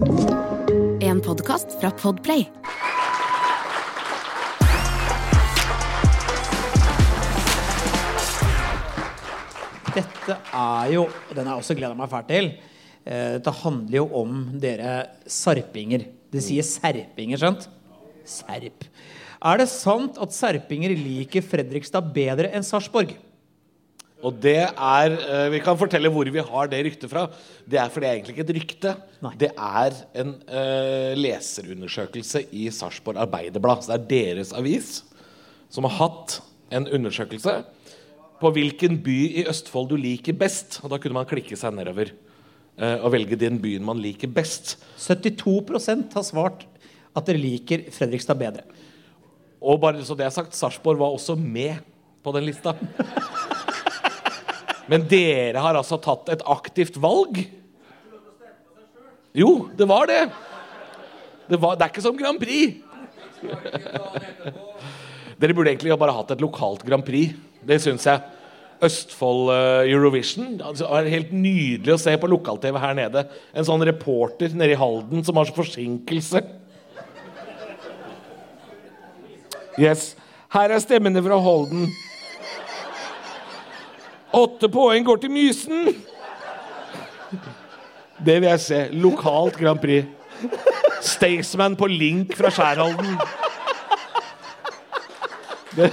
En podkast fra Podplay. Dette er jo Den har jeg også gleda meg fælt til. eh, Dette handler jo om dere sarpinger. Det sier serpinger, skjønt? Serp. Er det sant at serpinger liker Fredrikstad bedre enn Sarpsborg? Og det er eh, Vi kan fortelle hvor vi har det ryktet fra. Det er fordi det er egentlig ikke et rykte. Nei. Det er en uh, leserundersøkelse i Sarpsborg Arbeiderblad. Så det er deres avis som har hatt en undersøkelse på hvilken by i Østfold du liker best. Og da kunne man klikke seg nedover uh, og velge den byen man liker best. 72% har svart at dere liker Fredrikstad bedre. Og bare så det er sagt, Sarpsborg var også med på den lista. Men dere har altså tatt et aktivt valg? Jo, det var det. Det, var, det er ikke som Grand Prix. Dere burde egentlig bare hatt et lokalt Grand Prix. Det syns jeg. Østfold eh, Eurovision. Altså, det er helt nydelig å se på lokal-TV her nede. En sånn reporter nede i Halden som har så forsinkelse. Yes. Her er stemmene fra Holden. Åtte poeng går til Mysen. Det vil jeg se. Lokalt Grand Prix. Staysman på link fra Skjærholden. Det.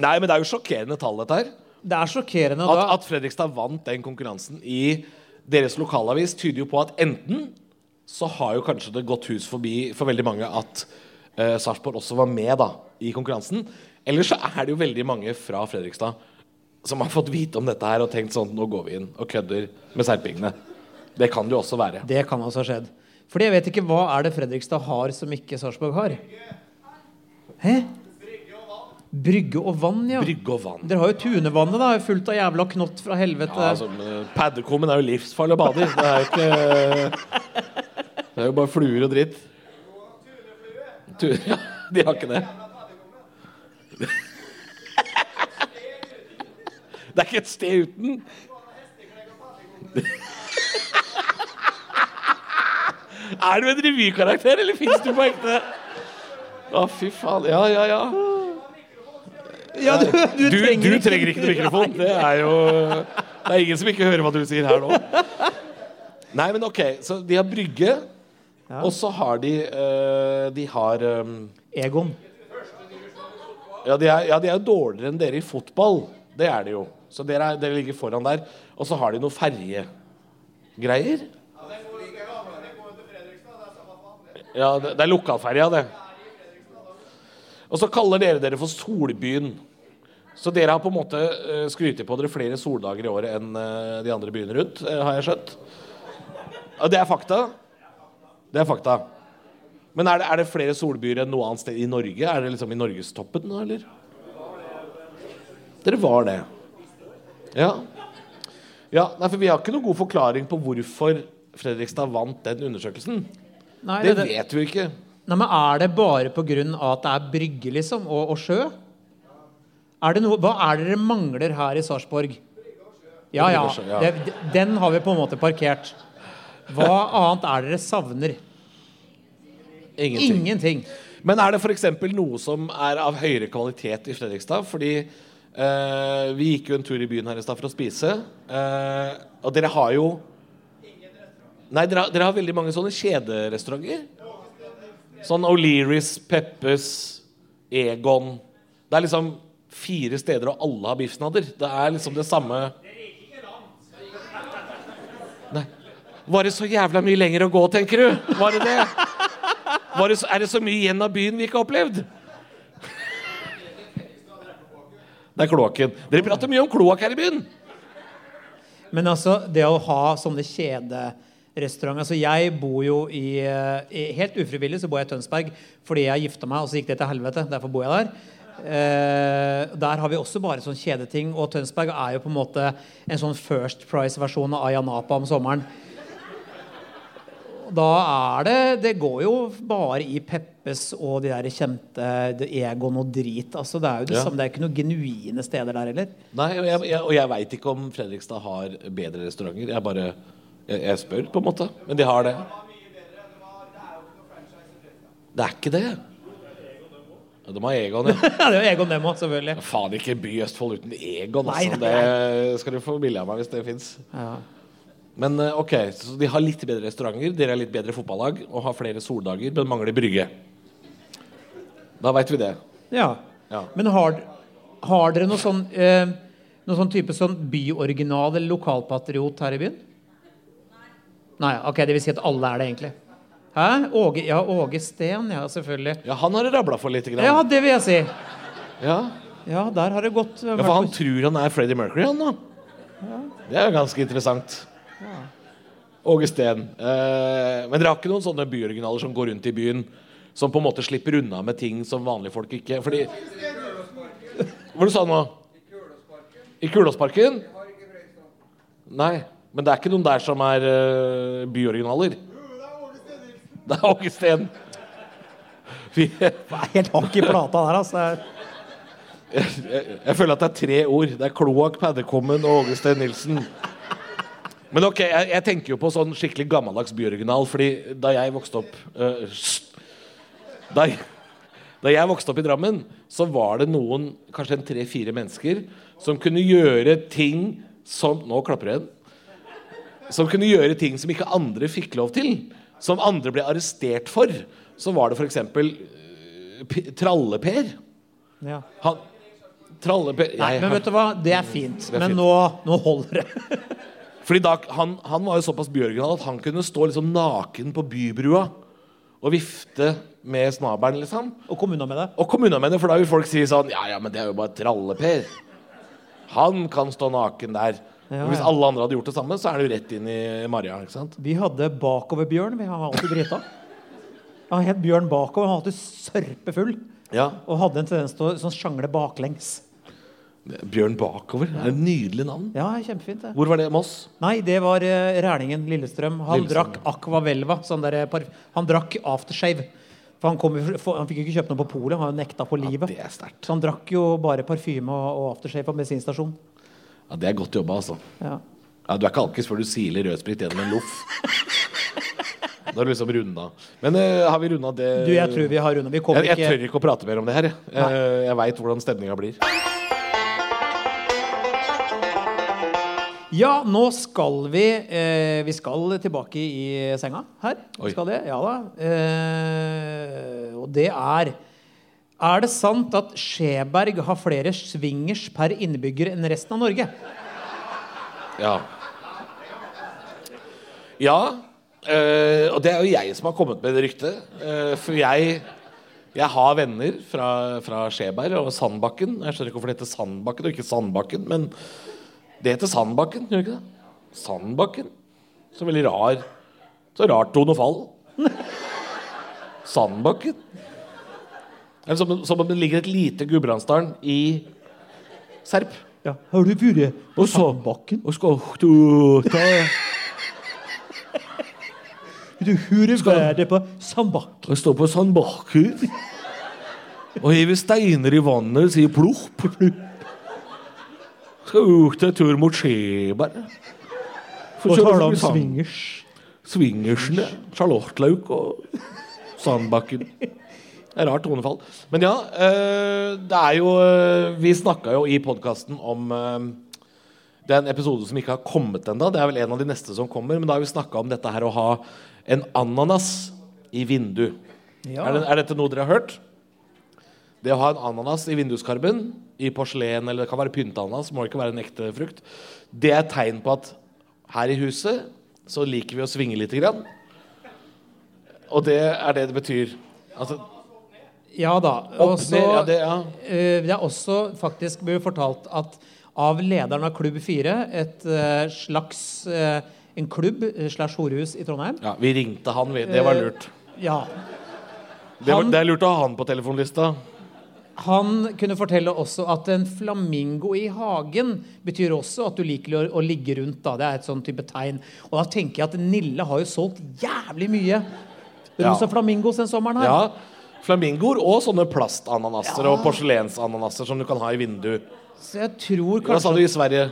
Nei, men det er jo sjokkerende tall, dette her. Det er sjokkerende At, at Fredrikstad vant den konkurransen i deres lokalavis, tyder jo på at enten så har jo kanskje det gått hus forbi for veldig mange at uh, Sarpsborg også var med da, i konkurransen. Eller så er det jo veldig mange fra Fredrikstad som har fått vite om dette her og tenkt sånn Nå går vi inn og kødder med serpingene. Det kan det jo også være. Det kan også ha skjedd. Fordi jeg vet ikke hva er det Fredrikstad har som ikke Sarpsborg har. Hæ? Brygge og vann, ja. Brygge og vann. Dere har jo Tunevannet, da. Fullt av jævla knott fra helvete. Ja, altså, men Paddekummen er jo livsfarlig å bade i. Det er jo ikke Det er jo bare fluer og dritt. Ja, de har ikke det. Det er ikke et sted uten. Er du en revykarakter, eller fins du på ekte? Å, fy faen. Ja, ja, ja. Ja, du, du, Du, trenger, du trenger ikke noe mikrofon. Det er jo Det er ingen som ikke hører hva du sier her nå. Nei, men ok, så de har Brygge, og så har de uh, De har um, Egon. ja, de er, ja, de er dårligere enn dere i fotball. Det er de jo. Så dere, er, dere ligger foran der. Og så har de noe ferjegreier. Ja, det, det er lokalferja, det. Og så kaller dere dere for Solbyen. Så dere har på en måte uh, skrytt på dere flere soldager i året enn eh, de andre byene rundt, eh, har jeg skjønt. Og det er fakta? Det er fakta. Men er det, er det flere solbyer enn noe annet sted i Norge? Er det liksom i norgestoppen nå, eller? Dere var det. Ja. ja nei, for vi har ikke noen god forklaring på hvorfor Fredrikstad vant den undersøkelsen. Nei, Det det, vet vi ikke. nei, men er det bare av at det er brygge, liksom, og, og sjø? Er det noe, hva er det dere mangler her i Sarpsborg? Ja, ja. Den har vi på en måte parkert. Hva annet er dere savner? Ingenting. Ingenting. Men er det f.eks. noe som er av høyere kvalitet i Fredrikstad? Fordi eh, vi gikk jo en tur i byen her i stad for å spise. Eh, og dere har jo Nei, dere har, dere har veldig mange sånne kjederestauranter. Sånn O'Learys, Peppes, Egon. Det er liksom fire steder, og alle har biffsnadder. Det er liksom det samme Nei. Var det så jævla mye lenger å gå, tenker du? Var det det? Var det så, er det så mye igjen av byen vi ikke har opplevd? Det er kloakken. Dere prater mye om kloakk her i byen. Men altså, det å ha sånne kjederestauranter altså Jeg bor jo i, eh, Helt ufrivillig så bor jeg i Tønsberg fordi jeg gifta meg, og så gikk det til helvete. Derfor bor jeg der. Eh, der har vi også bare sånn kjedeting, og Tønsberg er jo på en måte en sånn First Price-versjon av Ayanapa om sommeren. Da er det Det går jo bare i Peppes og de der kjente det Egon og drit. Altså, det er jo det Ja. samme. Det er ikke noen genuine steder der heller. Nei, og jeg, jeg, og jeg veit ikke om Fredrikstad har bedre restauranter. Jeg bare jeg, jeg spør, på en måte. Men de har det. Det er ikke det. Ja, de har Egon, ja. Ja, det er jo Egon Demo, selvfølgelig. Faen ikke by Østfold uten Egon. Nei, nei, nei, Det skal du få bilde av meg hvis det fins. Ja. Men eh, ok, så de har litt bedre restauranter, dere er litt bedre fotballag og har flere soldager, men mangler brygge. Da veit vi det. ja. Ja. Men har, har dere noe sånn eh, Noe sånn type sånn byoriginal eller lokalpatriot her i byen? Nei, ok, det vil si at alle er det egentlig. Hæ? Åge, ja, Åge Steen, ja, selvfølgelig. Ja, han har det rabla for lite grann. Ja, det vil jeg si. Ja. Ja, der har det gått ja, for han tror han er Freddie Mercury, han da. Det er jo ganske interessant. Åge Steen. Eh, men dere har ikke noen sånne byoriginaler som går rundt i byen, som på en måte slipper unna med ting som vanlige folk ikke Fordi Hva du sa du nå? I Kulåsparken? Nei. Men det er ikke noen der som er uh, byoriginaler? Det er Åge Steen. Vi, Det er helt hakk i plata der, altså. jeg, jeg, jeg føler at det er tre ord. Det er kloakk, paddekommen og Åge Steen Nilsen. Men ok, jeg, jeg tenker jo på sånn skikkelig gammeldags byoriginal, fordi da jeg vokste opp uh, da, jeg- da jeg vokste opp i Drammen, så var det noen, kanskje en tre-fire mennesker, som kunne gjøre ting som Nå klapper jeg igjen. Som kunne gjøre ting som ikke andre fikk lov til. Som andre ble arrestert for. Så var det f.eks. Tralle-Per. Ja. Han Tralle-Per Nei, men vet du hva? Det er fint. Det er Men nå, nå holder det. Fordi da, han, han var jo såpass bjørgenal at han kunne stå liksom naken på bybrua og vifte med snabelen, liksom. Og kommuna med det. Og kommune med det, for da vil folk si sånn Ja, ja, men det er jo bare Tralle-Per. Han kan stå naken der. Ja, hvis alle andre hadde gjort det samme, så er det jo rett inn i Maria. ikke sant? Vi hadde bakoverbjørn. Vi har alltid drita. Han het Bjørn bakover. Han var alltid sørpefull Ja, og hadde en tendens til å sånn sjangle baklengs. Bjørn Bakover. Er et nydelig navn. Ja, kjempefint det. Hvor var det? Moss? Nei, det var uh, Rælingen, Lillestrøm. Han Lillestrøm, drakk Aqua Velva. Sånn der, han drakk aftershave. For han, kom, for, han fikk jo ikke kjøpt noe på polet. Han nekta på livet. Ja, Det er sterkt. Så han drakk jo bare parfyme og, og aftershave på bensinstasjon. Ja, det er godt jobba, altså. Ja. Ja, du er ikke alkis før du siler rødsprit gjennom en loff. Da er du liksom runda. Men uh, har vi runda det Du, jeg tror vi har runda. Vi jeg, jeg ikke tør ikke å prate mer om det her. Jeg, jeg, jeg veit hvordan stemninga blir. Ja, nå skal vi eh, Vi skal tilbake i senga her. Vi skal det, ja da. Eh, og det er Er det sant at Skjeberg har flere swingers per innbygger enn resten av Norge? Ja. Ja. eh, og det er jo jeg som har kommet med det ryktet. Eh, for jeg jeg har venner fra, fra Skjeberg og Sandbakken. Jeg skjønner ikke hvorfor det heter Sandbakken og ikke Sandbakken, men det heter Sandbakken, gjør det ikke det? Sandbakken. Så veldig rar Så rart tonefall. Sandbakken. Eller er som, som om det ligger et lite Gudbrandsdalen i Serp. Ja, Har du vært på Sandbakken? Og skal du ta Du har været på Sandbakken? Og står på sandbakken og hiver steiner i vannet og si plopp. Skal ut en tur mot Skjeberg. Og så taler om swingers. Swingersene. Charlottelauk og Sandbakken. Det er rart tonefall. Men ja, eh, det er jo eh, Vi snakka jo i podkasten om eh, Det er en episode som ikke har kommet ennå. Det er vel en av de neste som kommer. Men da har vi snakka om dette her å ha en ananas i vindu. Ja. Er, det, er dette noe dere har hørt? Det å ha en ananas i vinduskarmen, i porselen eller det kan være pynteananas, må ikke være en ekte frukt, det er et tegn på at her i huset så liker vi å svinge lite grann. Og det er det det betyr. Altså, Ja da. Også, ned, ja, det, ja. Uh, det er også faktisk ble fortalt at av lederen av Klubb 4, et uh, slags uh, en klubb slash horehus i Trondheim ja, vi ringte han, vi. Det var lurt. Ja. Det, var, det er lurt å ha han på telefonlista. Han kunne fortelle også at en flamingo i hagen betyr også at du liker å, å ligge rundt. da, Det er et sånn type tegn. Og da tenker jeg at Nille har jo solgt jævlig mye rosa Ja. flamingos den sommeren her. Ja, Flamingoer og sånne plastananaser og porselensananaser som du kan ha i vinduet. Så jeg tror Hva sa kanskje du i Sverige?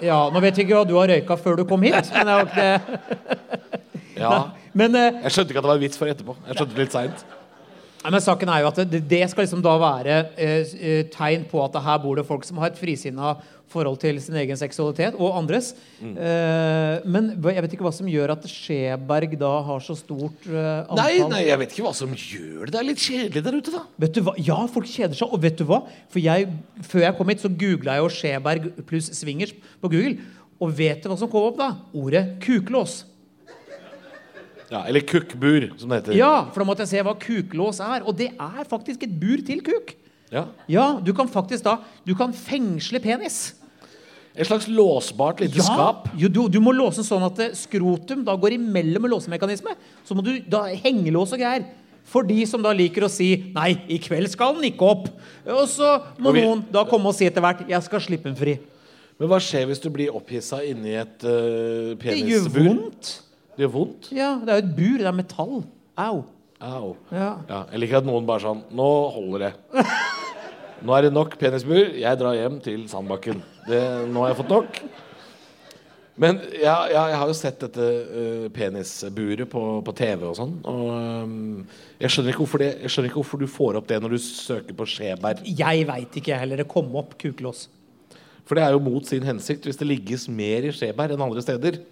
Ja, Nå vet jeg ikke hva du har røyka før du kom hit, men, det ikke det. Ja. men, eh, Jeg skjønte ikke at det var en vits før etterpå. Jeg skjønte det litt seint. Nei, men saken er jo at det, det skal liksom da være eh, eh, tegn på at her bor det folk som har et frisinna forhold til sin egen seksualitet og andres. Mm. Eh, men jeg vet ikke hva som gjør at Skjeberg da har så stort eh, antall Nei, nei, jeg vet ikke hva som gjør det. Det er litt kjedelig der ute, da. Vet du hva? Ja, folk kjeder seg. Og vet du hva? For jeg, Før jeg kom hit, så googla jeg jo Skjeberg pluss swingers på Google. Og vet du hva som kom opp da? Ordet kuklås. Ja, Eller kukkbur, som det heter. Ja, for da måtte jeg se hva kuklås er. Og det er faktisk et bur til kuk. Ja. Ja, du kan faktisk da Du kan fengsle penis. Et slags låsbart lite skap. Jo, du, du må låse sånn at eh, skrotum da går imellom en låsemekanisme. Så må du da hengelås og greier. For de som da liker å si 'nei, i kveld skal den ikke opp'. Og så må Og vi- noen da komme og si etter hvert 'jeg skal slippe den fri'. Men hva skjer hvis du blir opphissa inni et uh, Det gjør penisbur? vondt. Det gjør vondt? Ja, det er jo et bur. Det er metall. Au. Au. Ja. Ja, jeg liker at noen bare sånn Nå holder det. Nå er det nok penisbur. Jeg drar hjem til Sandbakken. Det, nå har jeg fått nok. Men ja, ja, jeg har jo sett dette uh, penisburet på, på TV og sånn. Og um, jeg, skjønner det, jeg skjønner ikke hvorfor du får opp det når du søker på Skjeberg. Jeg veit ikke, jeg heller. Det kom opp kuklås. For det er jo mot sin hensikt. Hvis det ligges mer i Skjeberg enn andre steder,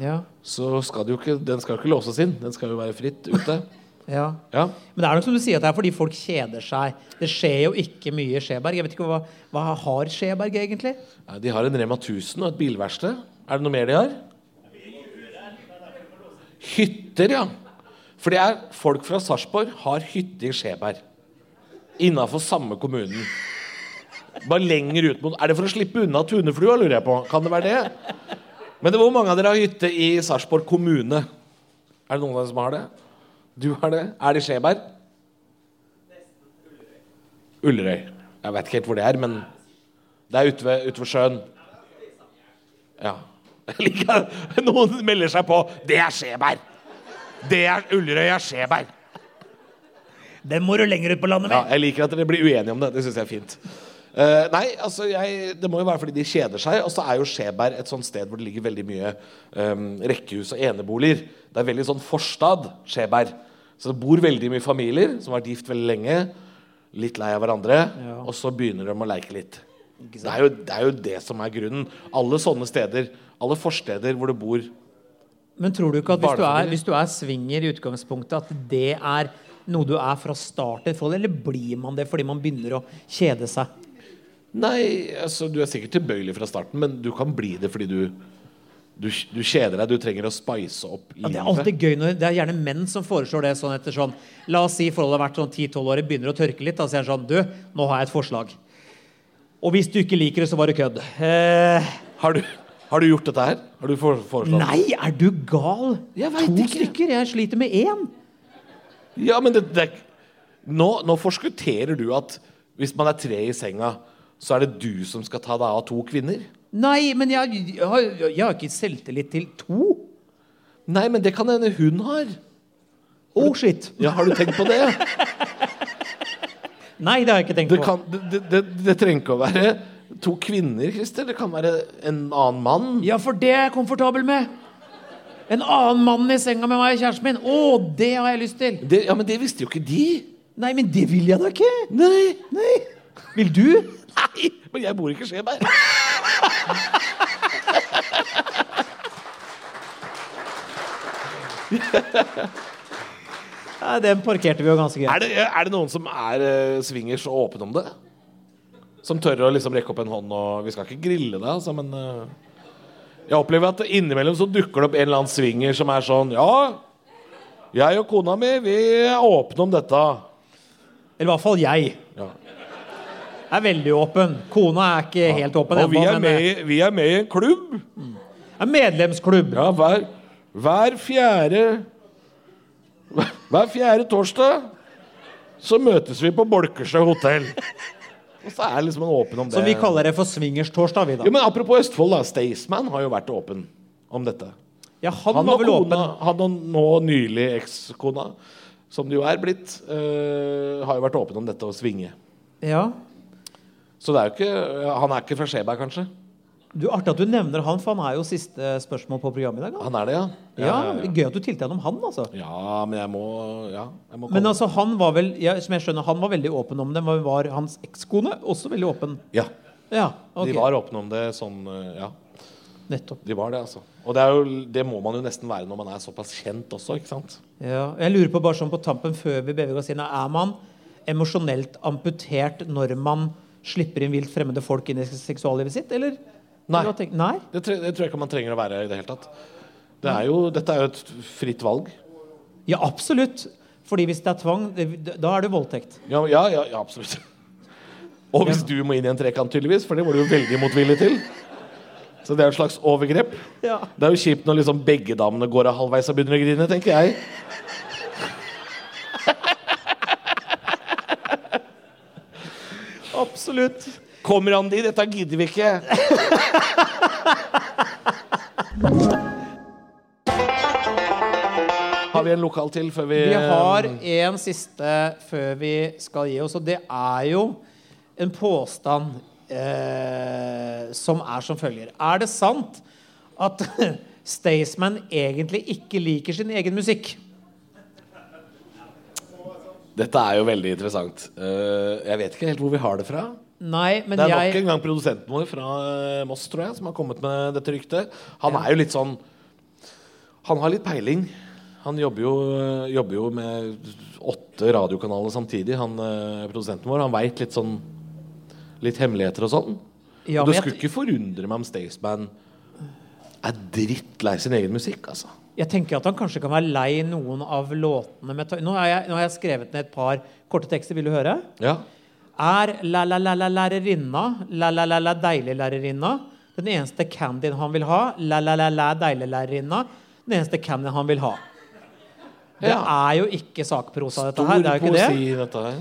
Ja. så skal det jo ikke, den skal jo ikke låses inn. Den skal jo være fritt ute. ja. Ja. Men det er nok som du sier, at det er fordi folk kjeder seg. Det skjer jo ikke mye i Skjeberg. Jeg vet ikke hva, hva har Skjeberg egentlig? Nei, De har en Rema 1000 og et bilverksted. Er det noe mer de har? Hytter, ja. For det er folk fra Sarpsborg har hytte i Skjeberg. Innafor samme kommunen. Bare lenger ut mot Er det for å slippe unna tuneflua, lurer jeg på? Kan det være det? Men det, hvor mange av dere har hytte i Sarpsborg kommune? Er det noen av dere som har det? Du har det? Er det Skjeberg? Ullerøy. Jeg vet ikke helt hvor det er, men det er ute ved, ute ved sjøen. Ja. Noen melder seg på. Det er Skjeberg! Det er Ullerøy er Skjeberg. Den må du lenger ut på landet Ja, jeg liker at dere blir uenige om det. Det syns jeg er fint. Eh, nei, altså jeg, Det må jo være fordi de kjeder seg. Og så er jo Skjeberg et sånt sted hvor det ligger veldig mye um, rekkehus og eneboliger. Det er veldig sånn forstad, Skjeberg. Så det bor veldig mye familier som har vært gift veldig lenge. Litt lei av hverandre. Ja. Og så begynner de å leke litt. Det er, jo, det er jo det som er grunnen. Alle sånne steder, alle forsteder hvor det bor Men tror du ikke at hvis du er, hvis du er swinger i utgangspunktet, at det er noe du er fra start til forhold, eller blir man det fordi man begynner å kjede seg? Nei, altså du er sikkert tilbøyelig fra starten, men du kan bli det fordi du du, du kjeder deg, du trenger å spice opp Ja, det er alltid gøy når Det er gjerne menn som foreslår det sånn etter sånn La oss si forholdet har vært sånn 10-12 år, begynner å tørke litt. Da sier han sånn Du, nå har jeg et forslag. Og hvis du ikke liker det, så var det kødd. Eh, Har, du, har du gjort dette her? Har du foreslått nei, er du gal? Jeg vet to ikke. stykker. Jeg sliter med én. Ja, men det, det, nå, nå forskutterer du at hvis man er tre i senga, så er det du som skal ta deg av to kvinner? Nei, men jeg, jeg, har, jeg har ikke selvtillit til to. Nei, men det kan hende hun har. Oh, shit. Ja, Har du tenkt på det? Nei, det har jeg ikke tenkt Det, på. kan, det, det, det, det trenger ikke å være to kvinner, Christer. Det kan være en annen mann. Ja, for det er jeg komfortabel med. En annen mann i senga med meg og kjæresten min. Å, det har jeg lyst til. Det, ja, Men det visste jo ikke de. Nei, men det vil jeg da ikke. Nei. Nei. Vil du? Nei, men jeg bor ikke i Skjeberg. Nei, den parkerte vi jo ganske greit. Er det, er det noen som er uh, swingers og åpne om det? Som tør å liksom rekke opp en hånd og Vi skal ikke grille det, altså, men uh, Jeg opplever at innimellom så dukker det opp en eller annen swinger som er sånn Ja, jeg og kona mi, vi er åpne om dette. Eller i hvert fall jeg. Ja. Er veldig åpen. Kona er ikke helt åpen Og vi er, med, i- vi er med i en klubb. En medlemsklubb. Ja, hver, hver fjerde Hver fjerde torsdag så møtes vi på Bolkersjø hotell. Og så er det liksom en åpen om det. Så vi kaller det for swingerstorsdag, vi, da. Jo, men Apropos Østfold, da. Staysman har jo vært åpen om dette. Ja, han, Han var vel kona, åpen. han og nå nylig ekskona, som det jo er blitt, eh, har jo vært åpen om dette å svinge. Ja. Så det er jo ikke Han er ikke fra Skjeberg, kanskje? Du, Artig at du nevner han, for han er jo siste spørsmål på programmet i dag. Han er det, ja? Ja, Gøy at du tilte gjennom han, altså. Ja, men jeg må, ja, jeg må Men altså, han var vel ja, som jeg skjønner, han var veldig åpen om det. Men var hans ekskone også veldig åpen? Ja, Ja, ok. de var åpne om det sånn eh, Ja, Nettopp. de var det, altså. Og det, er jo, det må man jo nesten være når man er såpass kjent også, ikke sant? Ja. Jeg lurer på bare sånn på tampen før vi beveger oss inn Er man emosjonelt amputert når man slipper inn vilt fremmede folk inn i seksuallivet sitt, eller? Nei. Nei? Det, tre, det tror jeg ikke man trenger å være i det hele tatt. Det er jo, dette er jo et fritt valg. Ja, absolutt. Fordi hvis det er tvang, det, da er det voldtekt. Ja, ja, ja, ja absolutt. Og hvis du må inn i en trekant, tydeligvis, for det var du jo veldig motvillig til. Så det er et slags overgrep. Ja. Det er jo kjipt når liksom begge damene går av halvveis og begynner å grine, tenker jeg. Absolutt. Kommer han dit? Dette gidder vi ikke. Har vi en lokal til før vi Vi har en siste før vi skal gi oss, og det er jo en påstand eh, som er som følger. Er det sant at Staysman egentlig ikke liker sin egen musikk? Dette er jo veldig interessant. Eh, jeg vet ikke helt hvor vi har det fra. Nei, men Det er nok jeg en gang produsenten vår fra eh, Moss, tror jeg, som har kommet med dette ryktet. Han er jo litt sånn Han har litt peiling. Han jobber jo, jobber jo med åtte radiokanaler samtidig, han eh, produsenten vår. Han veit litt sånn Litt hemmeligheter og sånn. ja, og det skulle jeg, ikke forundre meg om Staysman er drittlei sin egen musikk, altså. Jeg tenker at han kanskje kan være lei noen av låtene nå, har jeg, nå har jeg skrevet ned et par korte tekster. Vil du høre? Ja. Er la-la-la-lærerinna, la-la-la-la deilig lærerinna, den eneste candyen han vil ha, la-la-la-la deilig lærerinna, den eneste candyen han vil ha. Det Ja. er jo ikke sakprosa, dette Stor her. Det er jo ikke det. poesi, dette her.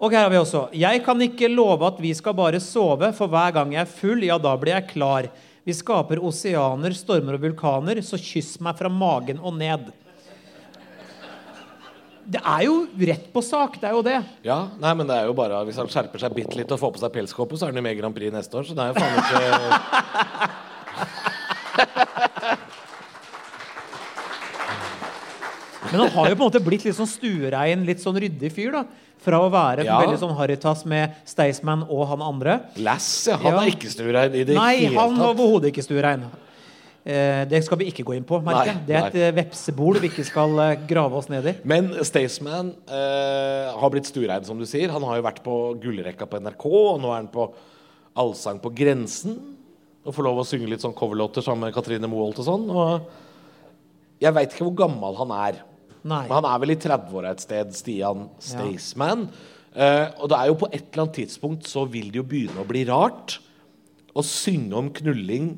Og her har vi også. Jeg kan ikke love at vi skal bare sove, for hver gang jeg er full, ja, da blir jeg klar. Vi skaper oseaner, stormer og vulkaner, så kyss meg fra magen og ned. Det er jo rett på sak, det er jo det. Ja, nei, men det er jo bare Hvis han skjerper seg bitte litt og får på seg pelskåpe, så er han jo med i Grand Prix neste år, så det er jo faen ikke Men han har jo på en måte blitt litt sånn stuerein, litt sånn ryddig fyr. da Fra å være Ja. veldig sånn Haritas med Staysman og han andre. Lass, ja. Han Ja. er ikke stuerein i det Nei, hele han er tatt. overhodet ikke stuerein. Eh, det skal vi ikke gå inn på. Nei, Det er et eh, vepsebol vi ikke skal eh, grave oss ned i. Men Staysman eh, har blitt stuerein, som du sier. Han har jo vært på gullrekka på NRK, og nå er han på Allsang på grensen. Og får lov å synge litt sånn coverlåter sammen med Katrine Moholt og sånn. Og jeg veit ikke hvor gammel han er. Nei. Men han er vel i 30-åra et sted, Stian Staysman. Eh, og det er jo på et eller annet tidspunkt så vil det jo begynne å bli rart å synge om knulling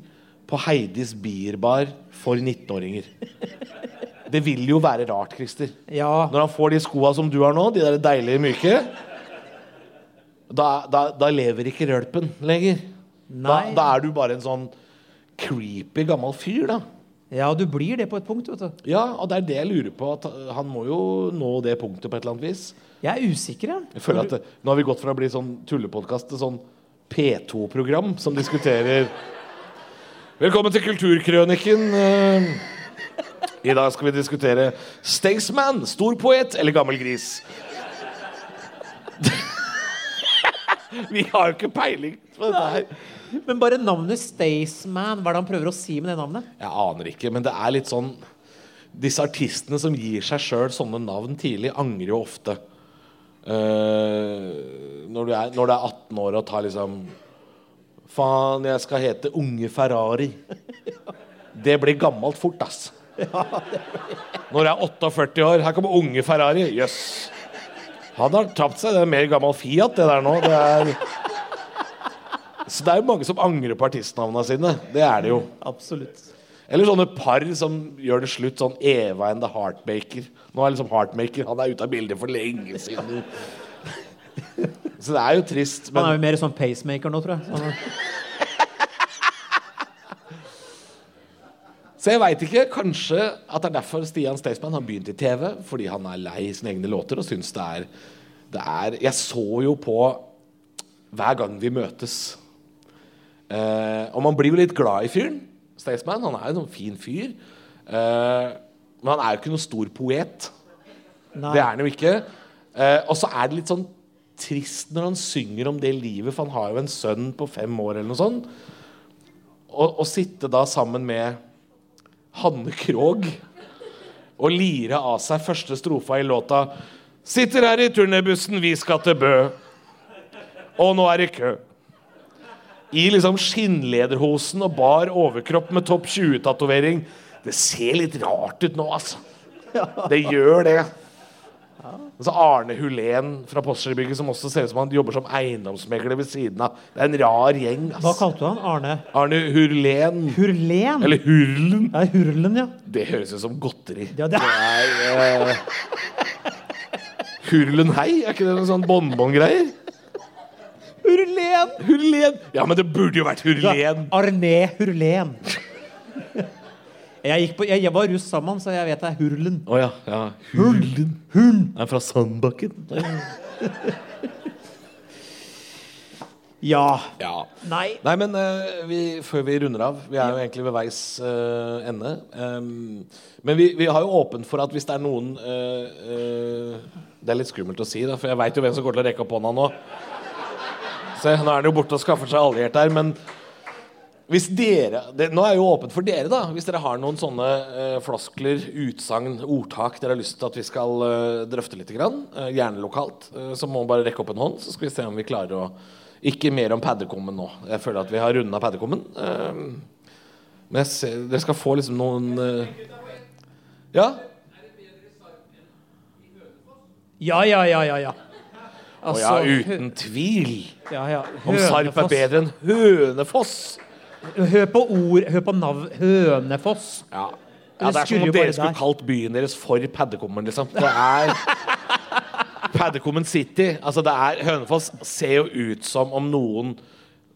på Heidis bierbar for 19-åringer. Det vil jo være rart, Christer. Ja, Når han får de skoa som du har nå, de der deilige myke, da, da, da lever ikke rølpen lenger. Da, da er du bare en sånn creepy gammel fyr, da. Ja, du blir det på et punkt, vet du. Ja, og det er det jeg lurer på. At uh, han må jo nå det punktet på et eller annet vis. Jeg er usikker, jeg. Jeg føler at det, Nå har vi gått fra å bli sånn tullepodkast til sånn P2-program som diskuterer Velkommen til Kulturkrøniken. Uh, I dag skal vi diskutere Staysman, stor poet eller gammel gris? vi har jo ikke peiling på dette her. Men bare navnet Staysman, hva er det han prøver å si med det navnet? Jeg aner ikke, men det er litt sånn Disse artistene som gir seg sjøl sånne navn tidlig, angrer jo ofte. Uh, når, du er, når du er 18 år og tar liksom Faen, jeg skal hete Unge Ferrari. Det blir gammelt fort, ass. Når jeg er 48 år, her kommer Unge Ferrari. Jøss. Han har tapt seg. Det er mer gammel Fiat, det der nå. Det er så det er jo mange som angrer på artistnavna sine. Det er det jo. Absolutt. Eller sånne par som gjør det slutt, sånn Eva and the Heartmaker. Nå er liksom Heartmaker Han er ute av bildet for lenge siden. Så det er jo trist. Han er jo mer sånn pacemaker nå, tror jeg. Så jeg veit ikke. Kanskje at det er derfor Stian Staysman har begynt i TV. Fordi han er lei sine egne låter og syns det er, det er Jeg så jo på hver gang vi møtes. Eh, og man blir jo litt glad i fyren. Staysman. Han er jo en fin fyr. Eh, men han er jo ikke noen stor poet. nei. Det er han jo ikke. Eh, og så er det litt sånn trist når han synger om det livet, for han har jo en sønn på fem år eller noe sånt. Og sitte da sammen med Hanne Krogh og lire av seg første strofa i låta Sitter her i turnébussen, vi skal til Bø. Og nå er det kø. I liksom skinnlederhosen og bar overkropp med topp 20-tatovering. Det ser litt rart ut nå, altså. Det gjør det. Og så Arne Hulén fra Postgirobygget, som også ser ut som han jobber som eiendomsmegler ved siden av. Det er en rar gjeng. Hva ass. kalte du han? Arne Arne Hurlen. Hurlen? Eller Hurlen. Ja, Hurlen, ja. Det høres ut som godteri. Ja, det- det er eh, Hurlen hei, er ikke det noen sånn bonbongreier? Hurlen! Hurlen. Ja, men det burde jo vært Hurlen. Arne Hurlen. Jeg, på, jeg, jeg var russ sammen, så jeg vet det er Hurlen. Å ja. ja. Hurlen. Hurlen. Er fra Sandbakken. Ja. Ja. Nei. Nei, men uh, vi, før vi runder av Vi er jo egentlig ved veis uh, ende. Um, men vi, vi har jo åpent for at hvis det er noen uh, Det er litt skummelt å si, da, for jeg veit jo hvem som går til å rekke opp hånda nå. Se, nå er han jo borte og skaffer seg alliert her, men hvis dere det, Nå er jeg jo åpent for dere, da. Hvis dere har noen sånne eh, floskler, utsagn, ordtak dere har lyst til at vi skal eh, drøfte litt, grann, eh, gjerne lokalt, eh, så må man bare rekke opp en hånd, så skal vi se om vi klarer å Ikke mer om paddekommen nå. Jeg føler at vi har runda paddekommen. Eh, men jeg ser, dere skal få liksom noen eh, Ja? Ja, ja, ja, ja. Ja. Å Altså, ja, uten tvil. ja, ja. Om Sarp er bedre enn Hønefoss. Hør på ord, hør på navn Hønefoss. Ja. Ja, det er som om dere skulle der. kalt byen deres for Paddekommen, liksom. Det er Paddekommen City. Altså, det er Hønefoss ser jo ut som om noen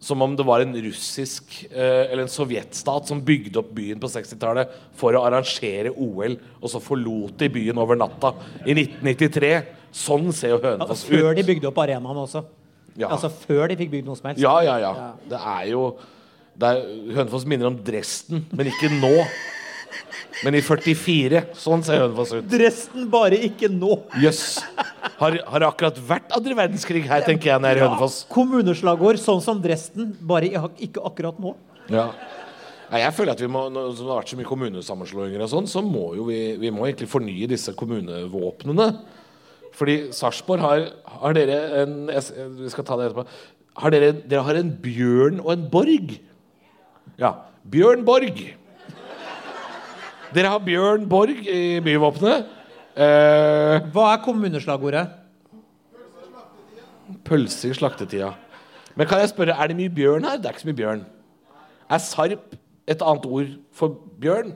Som om det var en russisk eh, eller en sovjetstat som bygde opp byen på 60-tallet for å arrangere OL, og så forlot de byen over natta i 1993. Sånn ser jo Hønefoss ut. Før de bygde opp arenaen også. Ja. Altså før de fikk bygd noe som helst. Ja, ja, ja. Det er jo det er, Hønefoss minner om Dresden, men ikke nå. Men i 44. Sånn ser Hønefoss ut. Dresden, bare ikke nå. Jøss. Har, har det akkurat vært andre verdenskrig her, tenker jeg når jeg er i Hønefoss. Kommuneslagord sånn som Dresden, bare ikke akkurat nå. Ja. Jeg føler at vi må, Når det har vært så mye kommunesammenslåinger, og sånn, så må jo vi, vi må egentlig fornye disse kommunevåpnene. Fordi Sarpsborg har, har dere en Vi skal ta det etterpå. Har dere, dere har en bjørn og en borg. Ja. Bjørn Borg. Dere har Bjørn Borg i byvåpenet. Eh, Hva er kommuneslagordet? pølse i slaktetida. Men kan jeg spørre, er det mye bjørn her? Det er ikke så mye bjørn. Er Sarp et annet ord for bjørn?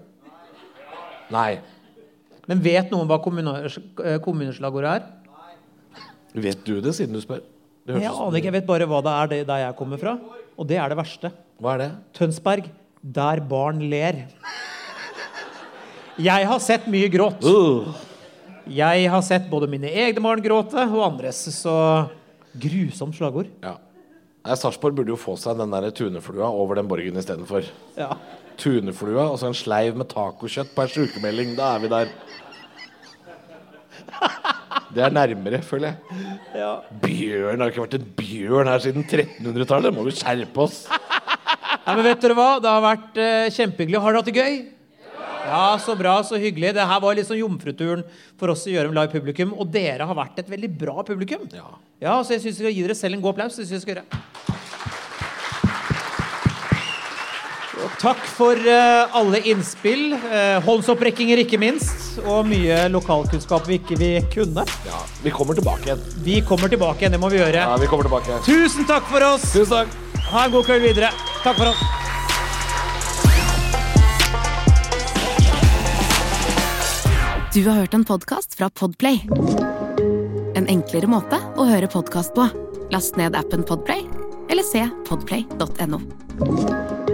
Nei. Men vet noen hva eh, kommuneslagordet er? Nei. Vet du det, siden du spør? Det Jeg aner ikke, jeg vet bare hva det er det, der jeg kommer fra. Og det er det verste. Hva er det? Tønsberg, der barn ler. Jeg har sett mye gråt. Uh, Jeg har sett både mine egne barn gråte og andres. Så grusomt slagord. ja. Sarpsborg burde jo få seg den der tuneflua over den borgen istedenfor. Ja. Tuneflua og så en sleiv med tacokjøtt på ei sjukemelding. Da er vi der. Det er nærmere, føler jeg. ja. Bjørn har ikke vært en bjørn her siden 1300-tallet. Må vi skjerpe oss. Nei, men vet dere hva? Det har vært uh, kjempehyggelig. Har dere hatt det gøy? Ja, så bra, så hyggelig. Det her var liksom jomfruturen for oss i Gjørum Live Publikum. Og dere har vært et veldig bra publikum. Ja. Ja, så jeg syns vi skal gi dere selv en god applaus. Det synes jeg skal gjøre. Takk for eh, alle innspill. Uh, håndsopprekkinger, ikke minst. Og mye lokalkunnskap vi ikke vi kunne. ja. Vi kommer tilbake igjen. Vi kommer tilbake igjen. Det må vi gjøre. Ja, vi kommer tilbake igjen. Tusen takk for oss. Tusen takk. Ha en god kveld videre. Takk for oss. Du har hørt en podkast fra Podplay. En enklere måte å høre podkast på. Last ned appen Podplay, eller se podplay.no.